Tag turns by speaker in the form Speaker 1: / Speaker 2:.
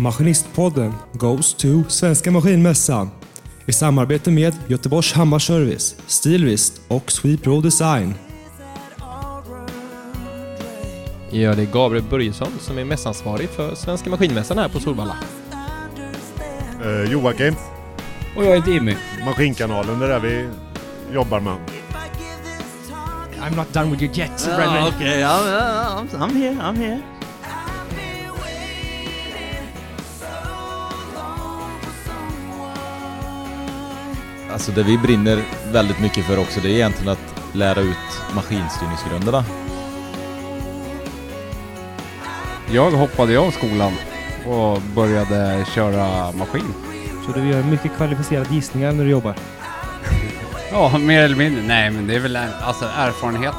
Speaker 1: Maskinistpodden goes to Svenska Maskinmässan i samarbete med Göteborgs Hammarservice, Stilvist och Sweepro Design.
Speaker 2: Ja, det är Gabriel Börjesson som är mässansvarig för Svenska Maskinmässan här på Solvalla.
Speaker 3: Eh, Joakim,
Speaker 4: Och jag heter Jimmy.
Speaker 3: Maskinkanalen, det är där vi jobbar med.
Speaker 1: I'm not done with your jet,
Speaker 5: Oh, okay, I'm, I'm, I'm here, I'm here.
Speaker 6: Alltså det vi brinner väldigt mycket för också, det är egentligen att lära ut maskinstyrningsgrunderna.
Speaker 4: Jag hoppade av skolan och började köra maskin.
Speaker 1: Så du gör mycket kvalificerade gissningar när du jobbar?
Speaker 4: Ja, mer eller mindre. Nej, men det är väl alltså erfarenhet